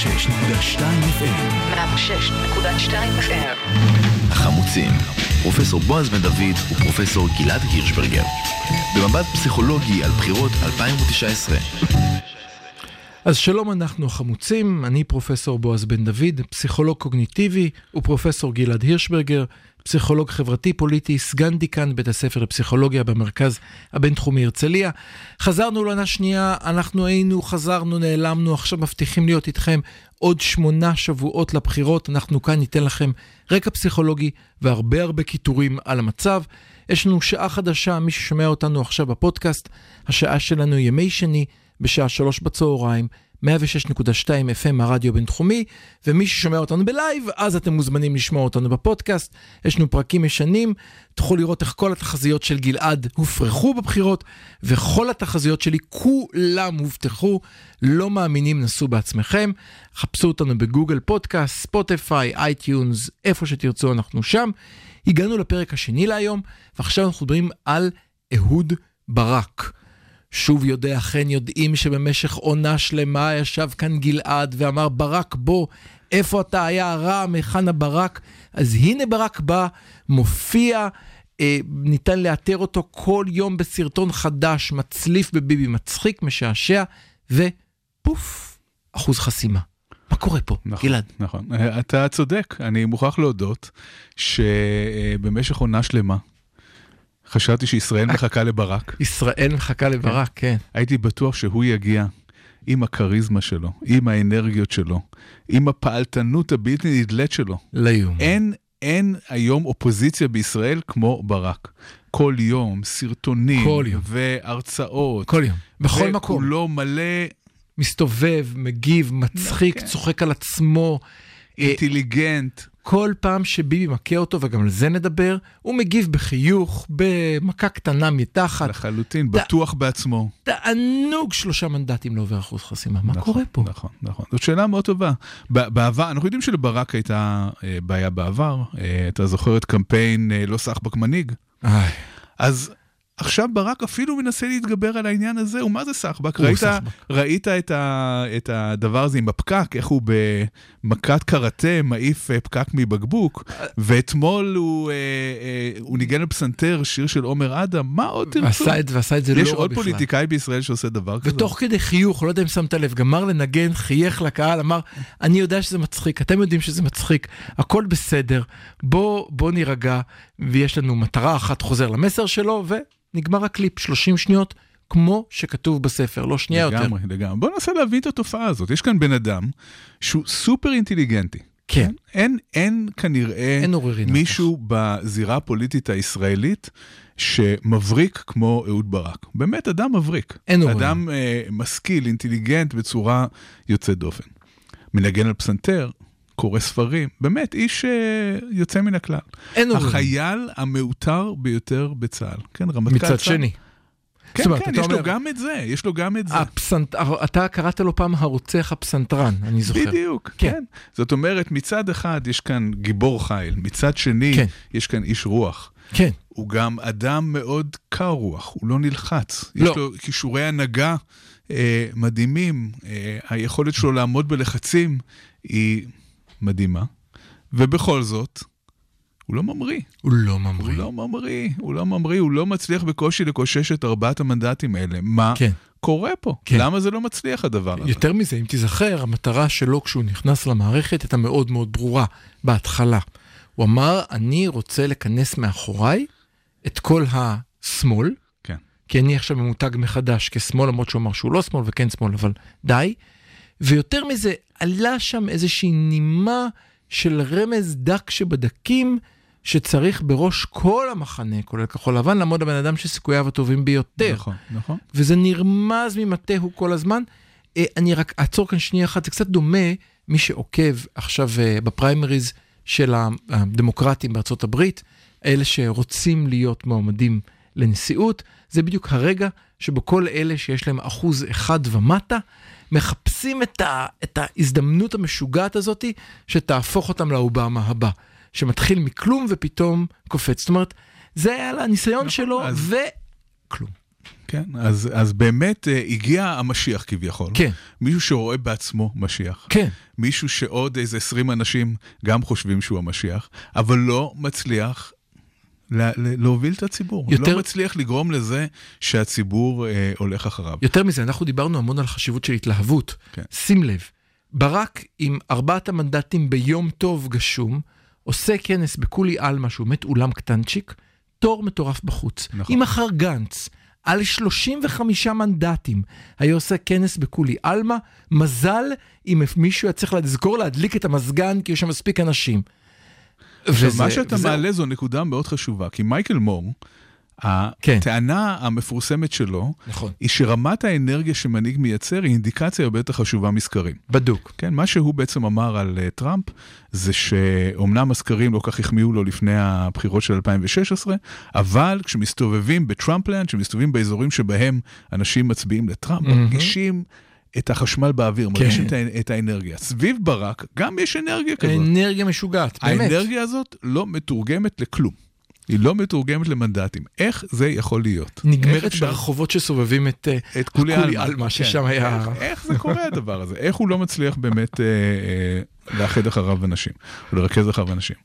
FM. 106.2 FM. החמוצים, פרופסור בועז בן דוד ופרופסור גלעד הירשברגר. במבט פסיכולוגי על בחירות 2019. אז שלום, אנחנו החמוצים, אני פרופסור בועז בן דוד, פסיכולוג קוגניטיבי, ופרופסור גלעד הירשברגר, פסיכולוג חברתי פוליטי, סגן דיקן בית הספר לפסיכולוגיה במרכז הבינתחומי הרצליה. חזרנו לעונה שנייה, אנחנו היינו, חזרנו, נעלמנו, עכשיו מבטיחים להיות איתכם עוד שמונה שבועות לבחירות. אנחנו כאן ניתן לכם רקע פסיכולוגי והרבה הרבה קיטורים על המצב. יש לנו שעה חדשה, מי ששומע אותנו עכשיו בפודקאסט, השעה שלנו ימי שני בשעה שלוש בצהריים. 106.2 FM הרדיו בינתחומי, ומי ששומע אותנו בלייב, אז אתם מוזמנים לשמוע אותנו בפודקאסט. יש לנו פרקים ישנים, תוכלו לראות איך כל התחזיות של גלעד הופרכו בבחירות, וכל התחזיות שלי כולם הובטחו. לא מאמינים, נסו בעצמכם. חפשו אותנו בגוגל פודקאסט, ספוטיפיי, אייטיונס, איפה שתרצו, אנחנו שם. הגענו לפרק השני להיום, ועכשיו אנחנו מדברים על אהוד ברק. שוב יודע, אכן יודעים שבמשך עונה שלמה ישב כאן גלעד ואמר, ברק בוא, איפה אתה היה רעם, היכן הברק? אז הנה ברק בא, מופיע, אה, ניתן לאתר אותו כל יום בסרטון חדש, מצליף בביבי, מצחיק, משעשע, ופוף, אחוז חסימה. מה קורה פה, נכון, גלעד? נכון, אתה צודק, אני מוכרח להודות שבמשך עונה שלמה חשבתי שישראל מחכה לברק. ישראל מחכה לברק, כן. הייתי בטוח שהוא יגיע עם הכריזמה שלו, עם האנרגיות שלו, עם הפעלתנות הבלתי נדלית שלו. יאומן. אין, אין היום אופוזיציה בישראל כמו ברק. כל יום, סרטונים, כל יום. והרצאות. כל יום, בכל מקום. וכולו מלא מסתובב, מגיב, מצחיק, כן. צוחק על עצמו. אה, אינטליגנט. כל פעם שביבי מכה אותו, וגם על זה נדבר, הוא מגיב בחיוך, במכה קטנה מתחת. לחלוטין, בטוח בעצמו. תענוג שלושה מנדטים לא עובר אחוז חסימה. מה נכון, קורה פה? נכון, נכון. זאת שאלה מאוד טובה. בעבר, אנחנו יודעים שלברק הייתה אה, בעיה בעבר. אה, אתה זוכר את קמפיין אה, לא סחבק מנהיג? איי, אז עכשיו ברק אפילו מנסה להתגבר על העניין הזה, ומה זה סחבק? ראית, סחבק. ראית את, ה, את הדבר הזה עם הפקק, איך הוא במכת קראטה מעיף אה, פקק מבקבוק, ואתמול הוא, אה, אה, הוא ניגן על פסנתר שיר של עומר אדם, מה עוד תרצו? ועשה את, ועשה את זה לא רע יש בכלל. עוד פוליטיקאי בישראל שעושה דבר כזה? ותוך כדי חיוך, לא יודע אם שמת לב, גמר לנגן, חייך לקהל, אמר, אני יודע שזה מצחיק, אתם יודעים שזה מצחיק, הכל בסדר, בוא, בוא נירגע, ויש לנו מטרה אחת, חוזר למסר שלו, ונגמר הקליפ, 30 שניות, כמו שכתוב בספר, לא שנייה יותר. לגמרי, לגמרי. בוא ננסה להבין את התופעה הזאת. יש כאן בן אדם שהוא סופר אינטליגנטי. כן, אין, אין כנראה אין מישהו בזירה הפוליטית הישראלית שמבריק כמו אהוד ברק. באמת אדם מבריק. אין עוררין. אדם אה, משכיל, אינטליגנט בצורה יוצאת דופן. מנגן על פסנתר, קורא ספרים, באמת איש אה, יוצא מן הכלל. אין עוררין. החייל המעוטר ביותר בצה"ל. כן, רמטכ"ל מצד צה"ל. שני. כן, אומרת, כן, יש לו אומר- גם את זה, יש לו גם את זה. הפסנת... אתה קראת לו פעם הרוצח הפסנתרן, אני זוכר. בדיוק, כן. כן. זאת אומרת, מצד אחד יש כאן גיבור חיל, מצד שני כן. יש כאן איש רוח. כן, הוא גם אדם מאוד קר רוח, הוא לא נלחץ. לא. יש לו כישורי הנהגה אה, מדהימים, אה, היכולת שלו לעמוד בלחצים היא מדהימה, ובכל זאת, הוא לא ממריא. הוא לא הוא ממריא. לא ממריא, הוא לא ממריא, הוא לא מצליח בקושי לקושש את ארבעת המנדטים האלה. מה כן. קורה פה? כן. למה זה לא מצליח הדבר הזה? יותר מזה, אם תיזכר, המטרה שלו כשהוא נכנס למערכת הייתה מאוד מאוד ברורה בהתחלה. הוא אמר, אני רוצה לכנס מאחוריי את כל השמאל, כן. כי אני עכשיו ממותג מחדש כשמאל, למרות שהוא אמר שהוא לא שמאל וכן שמאל, אבל די. ויותר מזה, עלה שם איזושהי נימה של רמז דק שבדקים, שצריך בראש כל המחנה, כולל כחול לבן, לעמוד הבן אדם שסיכוייו הטובים ביותר. נכון, נכון. וזה נרמז ממטהו כל הזמן. אה, אני רק אעצור כאן שנייה אחת, זה קצת דומה, מי שעוקב עכשיו אה, בפריימריז של הדמוקרטים בארצות הברית, אלה שרוצים להיות מועמדים לנשיאות, זה בדיוק הרגע שבו כל אלה שיש להם אחוז אחד ומטה, מחפשים את, ה, את ההזדמנות המשוגעת הזאת שתהפוך אותם לאובמה הבא, שמתחיל מכלום ופתאום קופץ. זאת אומרת, זה היה הניסיון נכון, שלו, אז- וכלום. כן, אז, אז באמת uh, הגיע המשיח כביכול. כן. מישהו שרואה בעצמו משיח. כן. מישהו שעוד איזה 20 אנשים גם חושבים שהוא המשיח, אבל לא מצליח לה, להוביל את הציבור. יותר... לא מצליח לגרום לזה שהציבור אה, הולך אחריו. יותר מזה, אנחנו דיברנו המון על חשיבות של התלהבות. כן. שים לב, ברק עם ארבעת המנדטים ביום טוב גשום, עושה כנס בכולי עלמא, שהוא באמת אולם קטנצ'יק, תור מטורף בחוץ. נכון. אם מחר גנץ, על 35 מנדטים, היה עושה כנס בכולי עלמא, מזל אם מישהו היה צריך לזכור להדליק את המזגן, כי יש שם מספיק אנשים. עכשיו, מה שאתה וזה... מעלה זו נקודה מאוד חשובה, כי מייקל מור, כן. הטענה המפורסמת שלו, נכון. היא שרמת האנרגיה שמנהיג מייצר היא אינדיקציה הרבה יותר חשובה מסקרים. בדוק. כן, מה שהוא בעצם אמר על uh, טראמפ, זה שאומנם הסקרים לא כך החמיאו לו לפני הבחירות של 2016, אבל כשמסתובבים בטראמפלנד, כשמסתובבים באזורים שבהם אנשים מצביעים לטראמפ, mm-hmm. מרגישים... את החשמל באוויר, כן. מרגישים את, את האנרגיה. סביב ברק גם יש אנרגיה כזאת. אנרגיה משוגעת, באמת. האנרגיה הזאת לא מתורגמת לכלום. היא לא מתורגמת למנדטים. איך זה יכול להיות? נגמרת ברחובות שסובבים את, את כולי עלמא, כן. ששם היה... איך, איך זה קורה הדבר הזה? איך הוא לא מצליח באמת אה, אה, לאחד אחריו אנשים, או לרכז אחריו אנשים?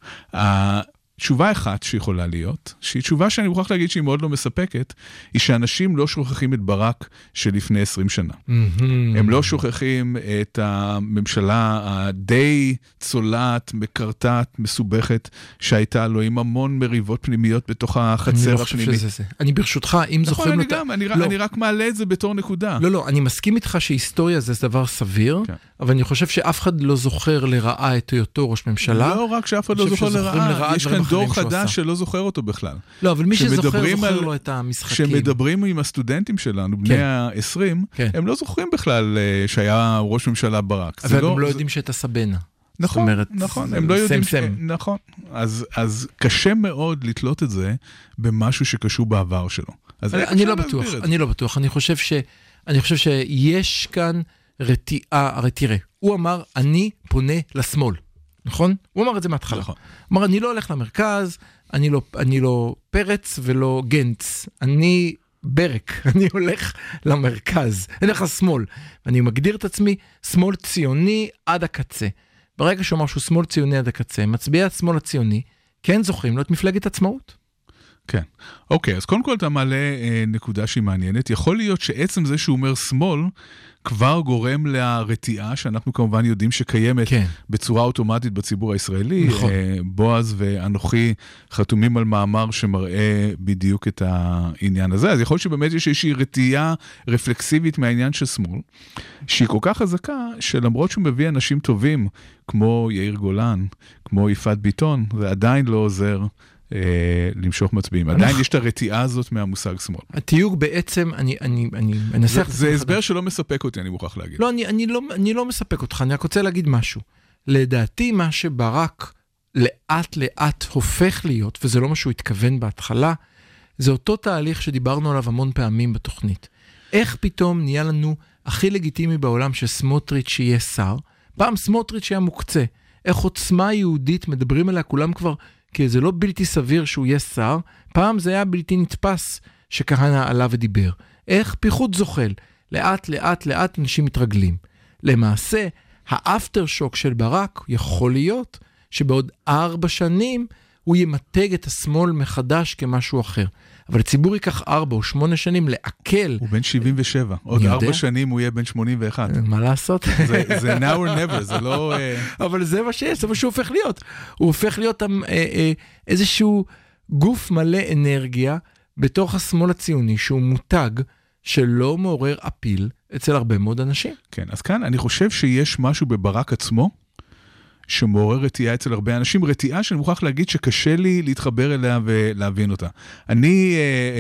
תשובה אחת שיכולה להיות, שהיא תשובה שאני מוכרח להגיד שהיא מאוד לא מספקת, היא שאנשים לא שוכחים את ברק של לפני 20 שנה. Mm-hmm. הם לא שוכחים את הממשלה הדי צולעת, מקרטעת, מסובכת, שהייתה לו עם המון מריבות פנימיות בתוך החצר אני לא הפנימית. שזה זה. אני ברשותך, אם נכון, זוכרים... נכון, אני גם, אני, לא. אני רק מעלה את זה בתור נקודה. לא, לא, אני מסכים איתך שהיסטוריה זה דבר סביר, כן. אבל אני חושב שאף אחד לא זוכר לרעה את היותו ראש ממשלה. לא רק שאף אחד לא זוכר לרעה יש כאן דור חדש שלא זוכר אותו בכלל. לא, אבל מי שזוכר, זוכר על... לו את המשחקים. כשמדברים עם הסטודנטים שלנו, בני כן. ה-20, כן. הם לא זוכרים בכלל אה, שהיה ראש ממשלה ברק. אבל הם לא, לא יודעים שהייתה סבנה. נכון, אומרת, נכון, הם לא יודעים, ש... נכון, אז, אז קשה מאוד לתלות את זה במשהו שקשור בעבר שלו. אז אני, אני לא בטוח, אני לא בטוח, אני חושב, ש, אני חושב שיש כאן רתיעה, הרי תראה, הוא אמר, אני פונה לשמאל. נכון? הוא אמר את זה מההתחלה. נכון. הוא אמר, אני לא הולך למרכז, אני לא, אני לא פרץ ולא גנץ, אני ברק, אני הולך למרכז, אני הולך לשמאל. אני מגדיר את עצמי שמאל ציוני עד הקצה. ברגע שהוא אמר שהוא שמאל ציוני עד הקצה, מצביעי השמאל הציוני כן זוכרים לו את מפלגת עצמאות. כן. אוקיי, אז קודם כל אתה מעלה אה, נקודה שהיא מעניינת. יכול להיות שעצם זה שהוא אומר שמאל, כבר גורם לרתיעה, שאנחנו כמובן יודעים שקיימת כן. בצורה אוטומטית בציבור הישראלי. נכון. אה, בועז ואנוכי חתומים על מאמר שמראה בדיוק את העניין הזה. אז יכול להיות שבאמת יש איזושהי רתיעה רפלקסיבית מהעניין של שמאל, שהיא כל כך חזקה, שלמרות שהוא מביא אנשים טובים, כמו יאיר גולן, כמו יפעת ביטון, זה עדיין לא עוזר. אה, למשוך מצביעים. עדיין יש את הרתיעה הזאת מהמושג שמאל. התיוג בעצם, אני אנסח... זה הסבר שלא מספק אותי, אני מוכרח להגיד. לא, לא, אני לא מספק אותך, אני רק רוצה להגיד משהו. לדעתי, מה שברק לאט לאט הופך להיות, וזה לא מה שהוא התכוון בהתחלה, זה אותו תהליך שדיברנו עליו המון פעמים בתוכנית. איך פתאום נהיה לנו הכי לגיטימי בעולם שסמוטריץ' יהיה שר? פעם סמוטריץ' היה מוקצה. איך עוצמה יהודית, מדברים עליה כולם כבר כי זה לא בלתי סביר שהוא יהיה שר, פעם זה היה בלתי נתפס שכהנא עלה ודיבר. איך פיחות זוחל? לאט לאט לאט אנשים מתרגלים. למעשה, האפטר שוק של ברק יכול להיות שבעוד ארבע שנים הוא ימתג את השמאל מחדש כמשהו אחר. אבל הציבור ייקח ארבע או שמונה שנים לעכל. הוא בן 77, עוד ארבע שנים הוא יהיה בן 81. מה לעשות? זה, זה now or never, זה לא... אה, אבל זה מה שיש, זה מה שהוא הופך להיות. הוא הופך להיות אה, אה, איזשהו גוף מלא אנרגיה בתוך השמאל הציוני, שהוא מותג שלא מעורר אפיל אצל הרבה מאוד אנשים. כן, אז כאן אני חושב שיש משהו בברק עצמו. שמעורר רתיעה אצל הרבה אנשים, רתיעה שאני מוכרח להגיד שקשה לי להתחבר אליה ולהבין אותה. אני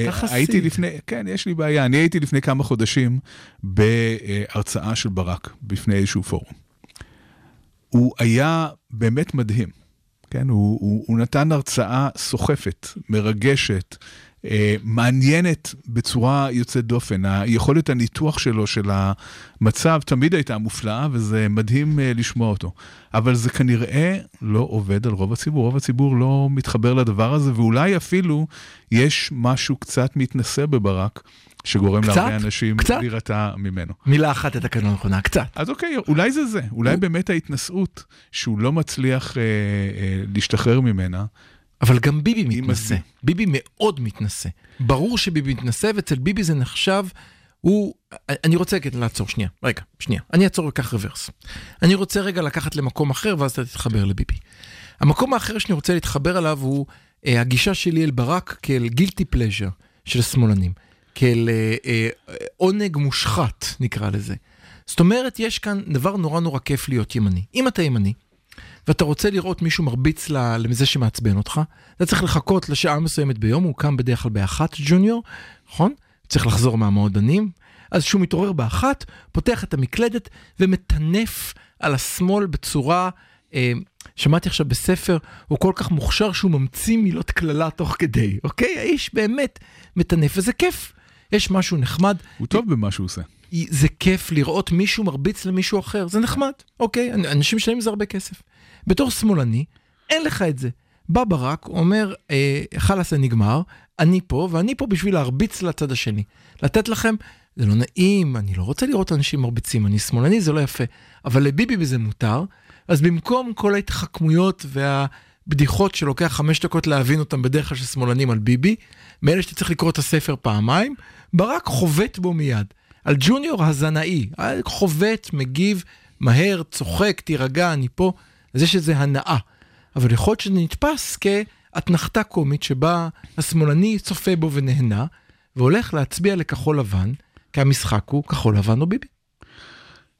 uh, הייתי לפני, כן, יש לי בעיה, אני הייתי לפני כמה חודשים בהרצאה של ברק בפני איזשהו פורום. הוא היה באמת מדהים, כן? הוא, הוא, הוא נתן הרצאה סוחפת, מרגשת, אה, מעניינת בצורה יוצאת דופן. היכולת הניתוח שלו, של המצב, תמיד הייתה מופלאה, וזה מדהים אה, לשמוע אותו. אבל זה כנראה לא עובד על רוב הציבור. רוב הציבור לא מתחבר לדבר הזה, ואולי אפילו יש משהו קצת מתנשא בברק. שגורם קצת? להרבה אנשים קצת? להירתע ממנו. מילה אחת לתקן לא נכונה, קצת. אז אוקיי, אולי זה זה, אולי הוא- באמת ההתנשאות שהוא לא מצליח אה, אה, להשתחרר ממנה. אבל גם ביבי מתנשא. ביבי מאוד מתנשא. ברור שביבי מתנשא, ואצל ביבי זה נחשב, הוא... אני רוצה רגע לעצור שנייה, רגע, שנייה. אני אעצור וכך רוורס. אני רוצה רגע לקחת למקום אחר, ואז אתה תתחבר לביבי. המקום האחר שאני רוצה להתחבר אליו הוא אה, הגישה שלי אל ברק כאל גילטי פלז'ר של שמאלנים. כאל אה, אה, עונג מושחת, נקרא לזה. זאת אומרת, יש כאן דבר נורא נורא כיף להיות ימני. אם אתה ימני, ואתה רוצה לראות מישהו מרביץ לזה שמעצבן אותך, אתה צריך לחכות לשעה מסוימת ביום, הוא קם בדרך כלל באחת ג'וניור, נכון? צריך לחזור מהמועדונים. אז כשהוא מתעורר באחת, פותח את המקלדת ומטנף על השמאל בצורה... אה, שמעתי עכשיו בספר, הוא כל כך מוכשר שהוא ממציא מילות קללה תוך כדי, אוקיי? האיש באמת מטנף, וזה כיף. יש משהו נחמד, הוא טוב במה שהוא עושה. זה כיף לראות מישהו מרביץ למישהו אחר, זה נחמד, אוקיי? אנשים משלמים זה הרבה כסף. בתור שמאלני, אין לך את זה. בא ברק, אומר, אה, חלאס זה נגמר, אני פה, ואני פה בשביל להרביץ לצד השני. לתת לכם, זה לא נעים, אני לא רוצה לראות אנשים מרביצים, אני שמאלני, זה לא יפה. אבל לביבי בזה מותר, אז במקום כל ההתחכמויות והבדיחות שלוקח חמש דקות להבין אותם בדרך כלל של שמאלנים על ביבי, מאלה שאתה צריך לקרוא את הספר פעמיים, ברק חובט בו מיד. על ג'וניור הזנאי, חובט, מגיב, מהר, צוחק, תירגע, אני פה, אז יש איזו הנאה. אבל יכול להיות שזה נתפס כאתנחתה קומית שבה השמאלני צופה בו ונהנה, והולך להצביע לכחול לבן, כי המשחק הוא כחול לבן או ביבי.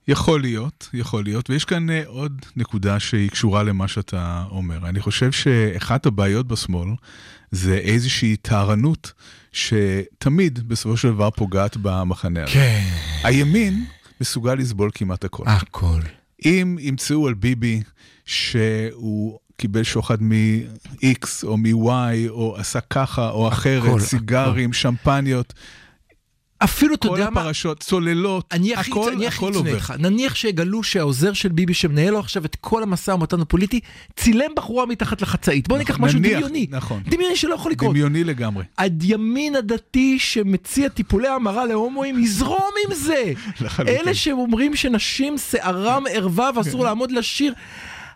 יכול להיות, יכול להיות, ויש כאן uh, עוד נקודה שהיא קשורה למה שאתה אומר. אני חושב שאחת הבעיות בשמאל זה איזושהי טהרנות שתמיד בסופו של דבר פוגעת במחנה הזה. כן. הימין מסוגל לסבול כמעט הכל. הכל. אם ימצאו על ביבי שהוא קיבל שוחד מ-X או מ-Y, או עשה ככה או אחרת, הכל, סיגרים, שמפניות, אפילו, אתה כל יודע מה, הפרשות, צוללות, אני הכי הכל, אני הכל עובר. איתך. נניח שיגלו שהעוזר של ביבי שמנהל לו עכשיו את כל המשא ומתן הפוליטי, צילם בחורה מתחת לחצאית. בוא ניקח נכון, משהו נניח, דמיוני. נכון. דמיוני שלא יכול לקרות. דמיוני לגמרי. הימין הדתי שמציע טיפולי המרה להומואים, יזרום עם זה. לחלוטין. אלה שאומרים שנשים שערם ערווה ואסור לעמוד לשיר.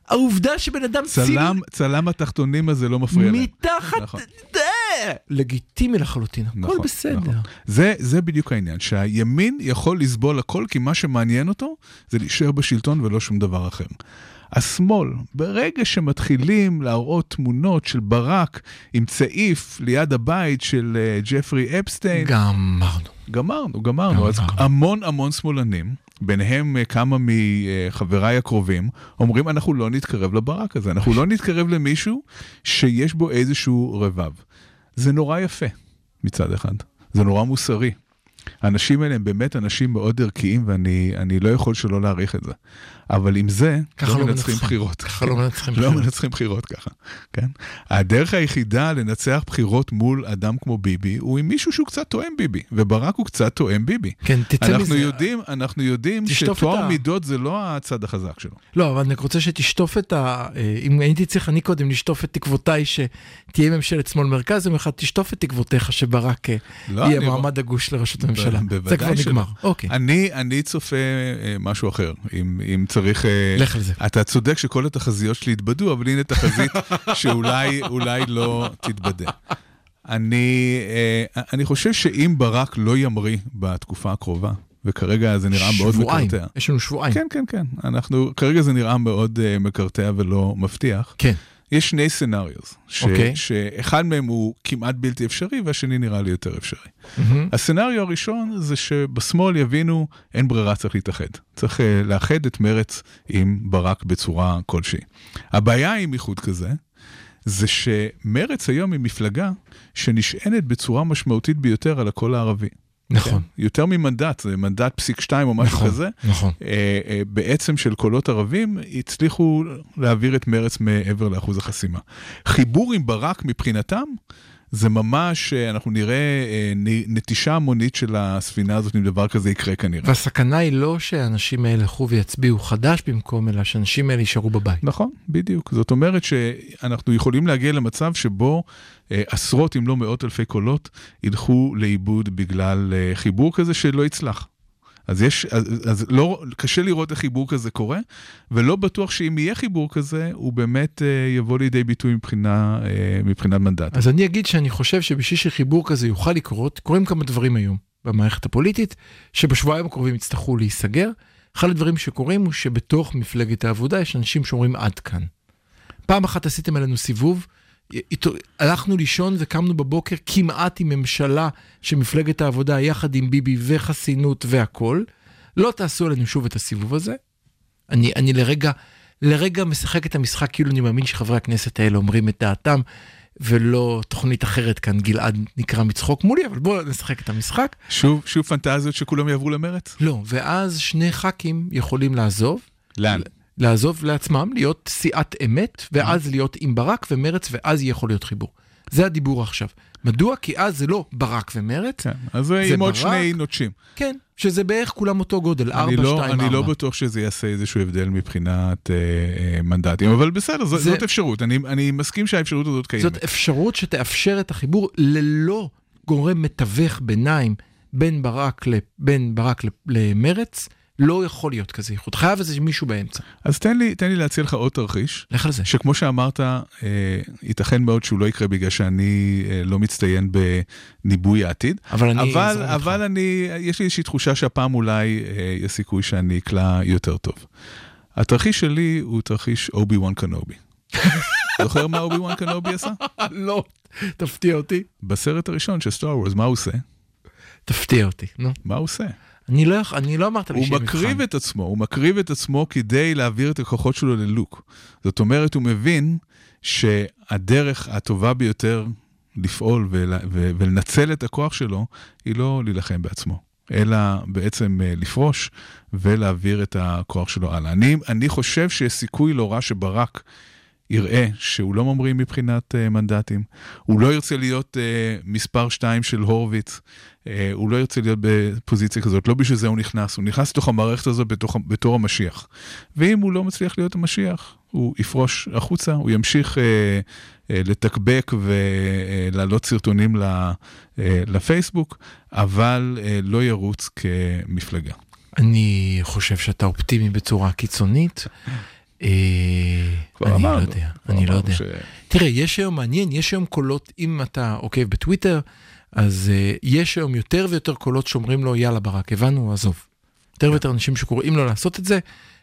העובדה שבן אדם צלם, צלם התחתונים הזה לא מפריע להם. מתחת, נכון. לגיטימי לחלוטין, הכל נכון, בסדר. נכון. זה, זה בדיוק העניין, שהימין יכול לסבול הכל, כי מה שמעניין אותו זה להישאר בשלטון ולא שום דבר אחר. השמאל, ברגע שמתחילים להראות תמונות של ברק עם צעיף ליד הבית של אה, ג'פרי אפסטיין, גמרנו. גמרנו, גמרנו. אז גמרנו. המון המון שמאלנים, ביניהם אה, כמה מחבריי הקרובים, אומרים אנחנו לא נתקרב לברק הזה, אנחנו לא נתקרב למישהו שיש בו איזשהו רבב. זה נורא יפה מצד אחד, זה נורא מוסרי. האנשים האלה הם באמת אנשים מאוד ערכיים ואני אני לא יכול שלא להעריך את זה. אבל עם זה, ככה לא לא מנצחים. בחירות. ככה לא מנצחים לא בחירות. מנצחים בחירות ככה, כן? הדרך היחידה לנצח בחירות מול אדם כמו ביבי, הוא עם מישהו שהוא קצת תואם ביבי, וברק הוא קצת תואם ביבי. כן, תצא אנחנו מזה. יודעים, אנחנו יודעים שטוהר מידות זה לא הצד החזק שלו. לא, אבל אני רוצה שתשטוף את ה... אה, אם הייתי צריך אני קודם לשטוף את תקוותיי שתהיה ממשלת שמאל מרכז, יום אחד תשטוף את תקוותיך שברק אה, לא, יהיה לא- מועמד הגוש לראשות הממשלה. זה בוודאי כבר שלא. נגמר. אוקיי, אני, אני צופה אה, משהו אחר, אם, אם צריך... אה, לך על זה. אתה צודק שכל התחזיות שלי התבדו, אבל הנה תחזית שאולי אולי לא תתבדה. אני, אה, אני חושב שאם ברק לא ימריא בתקופה הקרובה, וכרגע זה נראה מאוד שבועיים, מקרטע. יש לנו שבועיים. כן, כן, כן. אנחנו, כרגע זה נראה מאוד מקרטע ולא מבטיח. כן. יש שני סצנריוס, ש, אוקיי. שאחד מהם הוא כמעט בלתי אפשרי והשני נראה לי יותר אפשרי. מהמם. הסצנריו הראשון זה שבשמאל יבינו אין ברירה, צריך להתאחד. צריך uh, לאחד את מרץ עם ברק בצורה כלשהי. הבעיה עם איחוד כזה, זה שמרץ היום היא מפלגה שנשענת בצורה משמעותית ביותר על הקול הערבי. נכון, כן? יותר ממנדט, זה מנדט פסיק שתיים או משהו נכון, כזה. נכון. אה, אה, בעצם של קולות ערבים, הצליחו להעביר את מרץ מעבר לאחוז החסימה. חיבור עם ברק מבחינתם, זה ממש, אה, אנחנו נראה אה, נטישה המונית של הספינה הזאת, אם דבר כזה יקרה כנראה. והסכנה היא לא שהאנשים האלה ילכו ויצביעו חדש במקום, אלא שהאנשים האלה יישארו בבית. נכון, בדיוק. זאת אומרת שאנחנו יכולים להגיע למצב שבו אה, עשרות אם לא מאות אלפי קולות ילכו לאיבוד בגלל חיבור כזה שלא יצלח. אז יש, אז, אז לא, קשה לראות איך חיבור כזה קורה, ולא בטוח שאם יהיה חיבור כזה, הוא באמת אה, יבוא לידי ביטוי מבחינה, אה, מבחינת מנדט. אז אני אגיד שאני חושב שבשביל שחיבור כזה יוכל לקרות, קורים כמה דברים היום במערכת הפוליטית, שבשבועיים הקרובים יצטרכו להיסגר. אחד הדברים שקורים הוא שבתוך מפלגת העבודה יש אנשים שאומרים עד כאן. פעם אחת עשיתם עלינו סיבוב, הלכנו לישון וקמנו בבוקר כמעט עם ממשלה שמפלגת העבודה יחד עם ביבי וחסינות והכול. לא תעשו עלינו שוב את הסיבוב הזה. אני, אני לרגע, לרגע משחק את המשחק כאילו אני מאמין שחברי הכנסת האלה אומרים את דעתם, ולא תוכנית אחרת כאן, גלעד נקרא מצחוק מולי, אבל בואו נשחק את המשחק. שוב, שוב פנטזיות שכולם יעברו למרץ? לא, ואז שני ח"כים יכולים לעזוב, לאן? לעזוב לעצמם, להיות סיעת אמת, ואז להיות עם ברק ומרץ, ואז יכול להיות חיבור. זה הדיבור עכשיו. מדוע? כי אז זה לא ברק ומרץ, כן, אז עם עוד. שני נוטשים. כן, שזה בערך כולם אותו גודל, 4, אני 2, לא, 4. אני לא בטוח שזה יעשה איזשהו הבדל מבחינת אה, אה, מנדטים, אבל בסדר, זו, זה- זאת אפשרות. אני, אני מסכים שהאפשרות הזאת קיימת. זאת אפשרות שתאפשר את החיבור ללא גורם מתווך ביניים בין ברק, ל, בין ברק ל- למרץ, לא יכול להיות כזה איחוד. חייב איזה מישהו באמצע. אז תן לי, תן לי להציע לך עוד תרחיש, לך על זה. שכמו שאמרת, אה, ייתכן מאוד שהוא לא יקרה בגלל שאני אה, לא מצטיין בניבוי העתיד. אבל אני אבל, אבל. אני, יש לי איזושהי תחושה שהפעם אולי אה, יש סיכוי שאני אקלע יותר טוב. התרחיש שלי הוא תרחיש אובי וואן קנובי. זוכר מה אובי וואן קנובי עשה? לא, תפתיע אותי. בסרט הראשון של Star Wars, מה הוא עושה? תפתיע אותי, נו. מה הוא עושה? אני לא, אני לא אמרת לי הוא שיהיה מקריב מבחן. את עצמו, הוא מקריב את עצמו כדי להעביר את הכוחות שלו ללוק. זאת אומרת, הוא מבין שהדרך הטובה ביותר לפעול ול, ו, ולנצל את הכוח שלו, היא לא להילחם בעצמו, אלא בעצם אה, לפרוש ולהעביר את הכוח שלו הלאה. אני, אני חושב שיש סיכוי לא רע שברק יראה שהוא לא ממריא מבחינת uh, מנדטים, הוא לא ירצה להיות uh, מספר שתיים של הורוביץ, uh, הוא לא ירצה להיות בפוזיציה כזאת, לא בשביל זה הוא נכנס, הוא נכנס לתוך המערכת הזאת בתוך, בתור המשיח. ואם הוא לא מצליח להיות המשיח, הוא יפרוש החוצה, הוא ימשיך uh, uh, לתקבק ולהעלות סרטונים ל, uh, לפייסבוק, אבל uh, לא ירוץ כמפלגה. אני חושב שאתה אופטימי בצורה קיצונית. אה, כבר אני לא יודע, אני לא יודע. תראה, יש היום מעניין, יש היום קולות, אם אתה עוקב בטוויטר, אז uh, יש היום יותר ויותר קולות שאומרים לו, יאללה ברק, הבנו, עזוב. יותר ויותר אנשים שקוראים לו לעשות את זה,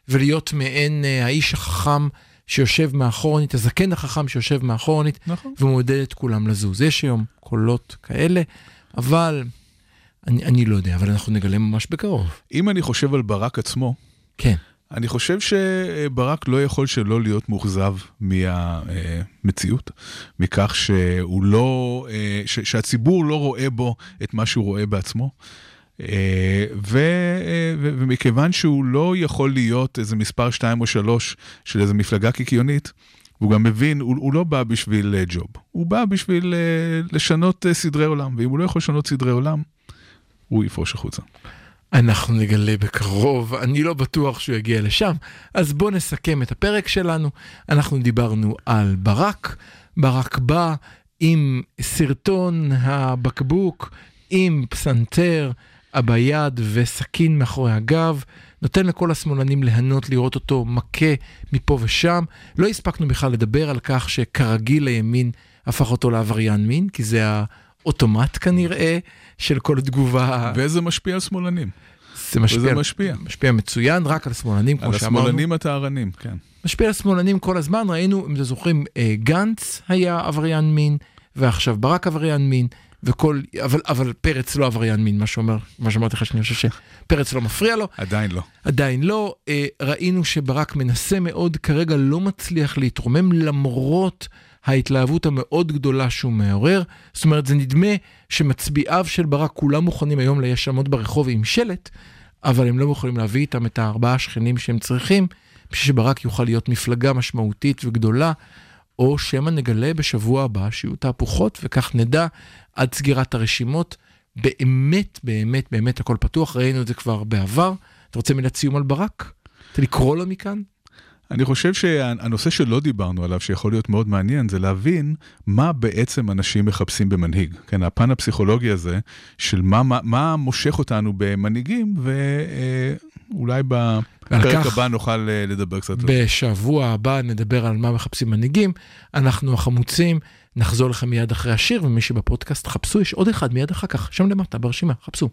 ולהיות מעין uh, האיש החכם שיושב מאחורנית, הזקן החכם שיושב מאחורנית, נכון. ומעודד את כולם לזוז. יש היום קולות כאלה, אבל אני, אני לא יודע, אבל אנחנו נגלה ממש בקרוב. אם אני חושב על ברק עצמו, כן. אני חושב שברק לא יכול שלא להיות מאוכזב מהמציאות, מכך שהוא לא, אה, שהציבור לא רואה בו את מה שהוא רואה בעצמו. אה, ו, אה, ו, ומכיוון שהוא לא יכול להיות איזה מספר 2 או 3 של איזה מפלגה קיקיונית, הוא גם מבין, הוא, הוא לא בא בשביל ג'וב, הוא בא בשביל לשנות סדרי עולם, ואם הוא לא יכול לשנות סדרי עולם, הוא יפרוש החוצה. אנחנו נגלה בקרוב, אני לא בטוח שהוא יגיע לשם. אז בואו נסכם את הפרק שלנו. אנחנו דיברנו על ברק, ברק בא עם סרטון הבקבוק, עם פסנתר, ביד וסכין מאחורי הגב, נותן לכל השמאלנים ליהנות לראות אותו מכה מפה ושם. לא הספקנו בכלל לדבר על כך שכרגיל הימין הפך אותו לעבריין מין, כי זה האוטומט כנראה של כל תגובה. וזה משפיע על שמאלנים. זה משפיע, וזה משפיע. משפיע מצוין רק על שמאלנים, כמו על שאמרנו. השמאלנים הטהרנים, כן. משפיע על שמאלנים כל הזמן, ראינו, אם אתם זוכרים, אה, גנץ היה עבריין מין, ועכשיו ברק עבריין מין, וכל, אבל, אבל פרץ לא עבריין מין, מה שאומר, מה שאמרתי לך שאני חושב שפרץ לא מפריע לו, עדיין לא. עדיין לא. אה, ראינו שברק מנסה מאוד, כרגע לא מצליח להתרומם למרות ההתלהבות המאוד גדולה שהוא מעורר. זאת אומרת, זה נדמה שמצביעיו של ברק כולם מוכנים היום לעמוד ברחוב עם שלט, אבל הם לא יכולים להביא איתם את הארבעה השכנים שהם צריכים, בשביל שברק יוכל להיות מפלגה משמעותית וגדולה. או שמא נגלה בשבוע הבא שיהיו תהפוכות, וכך נדע עד סגירת הרשימות. באמת, באמת, באמת הכל פתוח, ראינו את זה כבר בעבר. אתה רוצה מילת סיום על ברק? רוצה לקרוא לו מכאן? אני חושב שהנושא שלא דיברנו עליו, שיכול להיות מאוד מעניין, זה להבין מה בעצם אנשים מחפשים במנהיג. כן, הפן הפסיכולוגי הזה, של מה, מה, מה מושך אותנו במנהיגים, ואולי בפרק הבא נוכל אה, לדבר קצת. בשבוע הבא נדבר על מה מחפשים מנהיגים. אנחנו החמוצים, נחזור לכם מיד אחרי השיר, ומי שבפודקאסט, חפשו, יש עוד אחד מיד אחר כך, שם למטה ברשימה, חפשו.